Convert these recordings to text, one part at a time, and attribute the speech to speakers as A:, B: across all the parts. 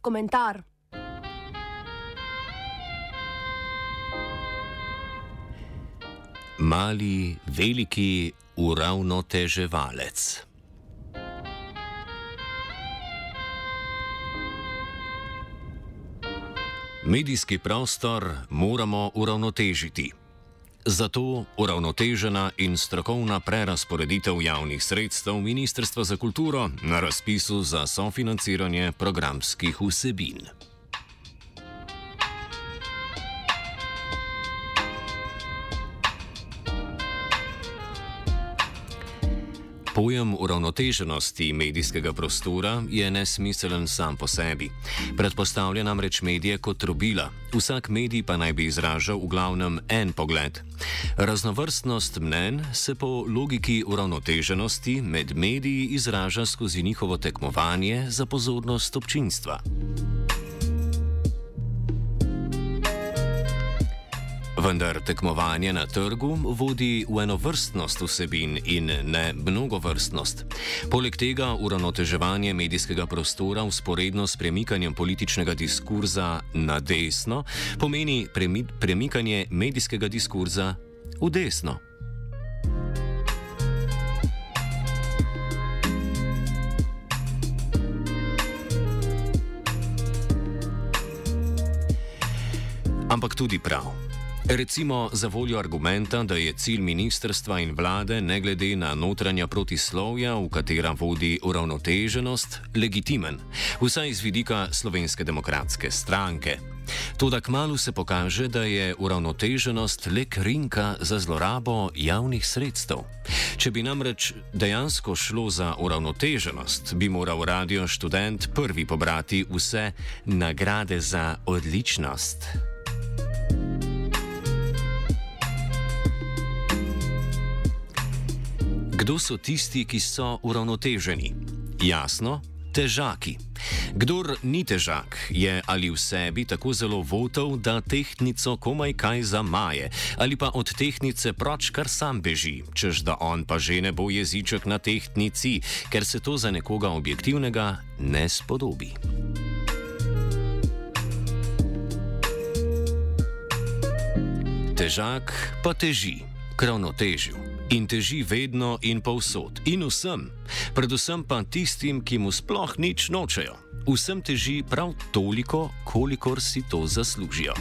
A: komentar.
B: Mali, veliki uravnoteževalec. Medijski prostor moramo uravnotežiti. Zato uravnotežena in strokovna prerasporeditev javnih sredstev Ministrstva za kulturo na razpisu za sofinanciranje programskih vsebin. Pojem uravnoteženosti medijskega prostora je nesmiselen sam po sebi. Predpostavlja namreč medije kot trobila, vsak medij pa naj bi izražal v glavnem en pogled. Raznovrstnost mnen se po logiki uravnoteženosti med mediji izraža skozi njihovo tekmovanje za pozornost občinstva. Vendar tekmovanje na trgu vodi v enovrstnost vsebin in ne mnogovrstnost. Poleg tega uravnoteževanje medijskega prostora usporedno s premikanjem političnega diskurza na desno pomeni premikanje medijskega diskurza v desno. Ampak tudi prav. Recimo za voljo argumenta, da je cilj ministrstva in vlade, ne glede na notranja protislovja, v katera vodi uravnoteženost, legitimen, vsaj iz vidika slovenske demokratske stranke. Toda kmalo se pokaže, da je uravnoteženost le krinka za zlorabo javnih sredstev. Če bi namreč dejansko šlo za uravnoteženost, bi moral radio študent prvi pobrati vse nagrade za odličnost. Kdo so tisti, ki so uravnoteženi? Jasno, težaki. Kdor ni težak, je ali v sebi tako zelo votov, da tehnico komaj kaj zamaje, ali pa od tehnice proč kar sam beži, čež da on pa že ne bo jeziček na tehnici, ker se to za nekoga objektivnega ne spodobi. Težak pa teži, kravnotežil in teži vedno in povsod in vsem, predvsem pa tistim, ki mu sploh nič nočejo. Vsem teži prav toliko, kolikor si to zaslužijo.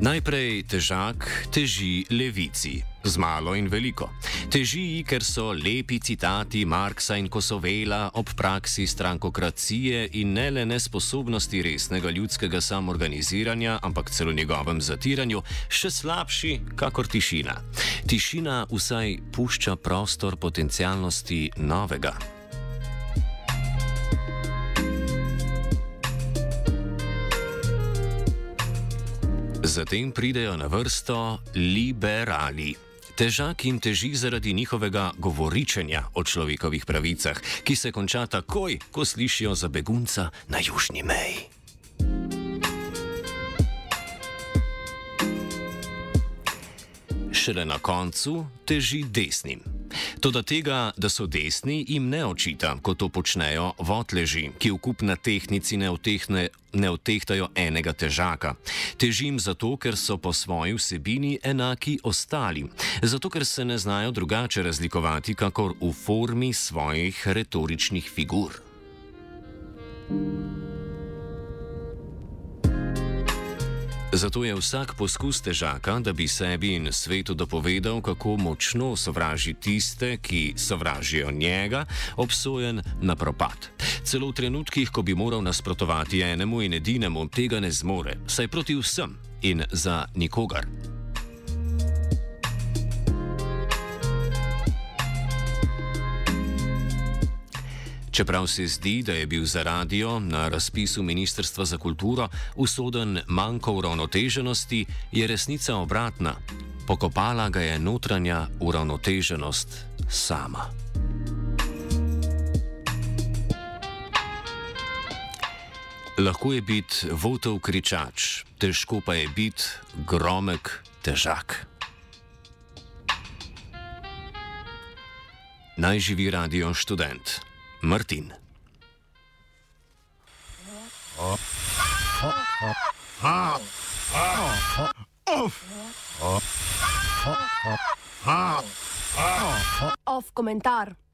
B: Najprej težak teži levici, z malo in veliko. Teži ji, ker so lepi citati Marksa in Kosovela ob praksi strankokracije in ne le nesposobnosti resnega ljudskega samorganiziranja, ampak celo njegovem zatiranju, še slabši, kakor tišina. Tišina vsaj pušča prostor potencialnosti novega. Zatem pridejo na vrsto liberali. Težak jim teži zaradi njihovega govoričenja o človekovih pravicah, ki se konča takoj, ko slišijo za begunca na južni meji. Šele na koncu teži desnim. Toda tega, da so desni, jim ne očita, ko to počnejo votleži, ki v kup na tehnici ne, otehne, ne otehtajo enega težaka. Težim zato, ker so po svoji vsebini enaki ostalim, zato ker se ne znajo drugače razlikovati, kakor v formi svojih retoričnih figur. thank you Zato je vsak poskus težaka, da bi sebi in svetu dopovedal, kako močno sovraži tiste, ki sovražijo njega, obsojen na propad. Celo v trenutkih, ko bi moral nasprotovati enemu in edinemu, tega ne zmore, saj proti vsem in za nikogar. Čeprav se zdi, da je bil za radio na razpisu Ministrstva za kulturo usoden manjko uravnoteženosti, je resnica obratna. Pokopala ga je notranja uravnoteženost sama. Lahko je biti votov kričač, težko pa je biti gromek težak. Naj živi radio študent Martin.
A: Off komentar.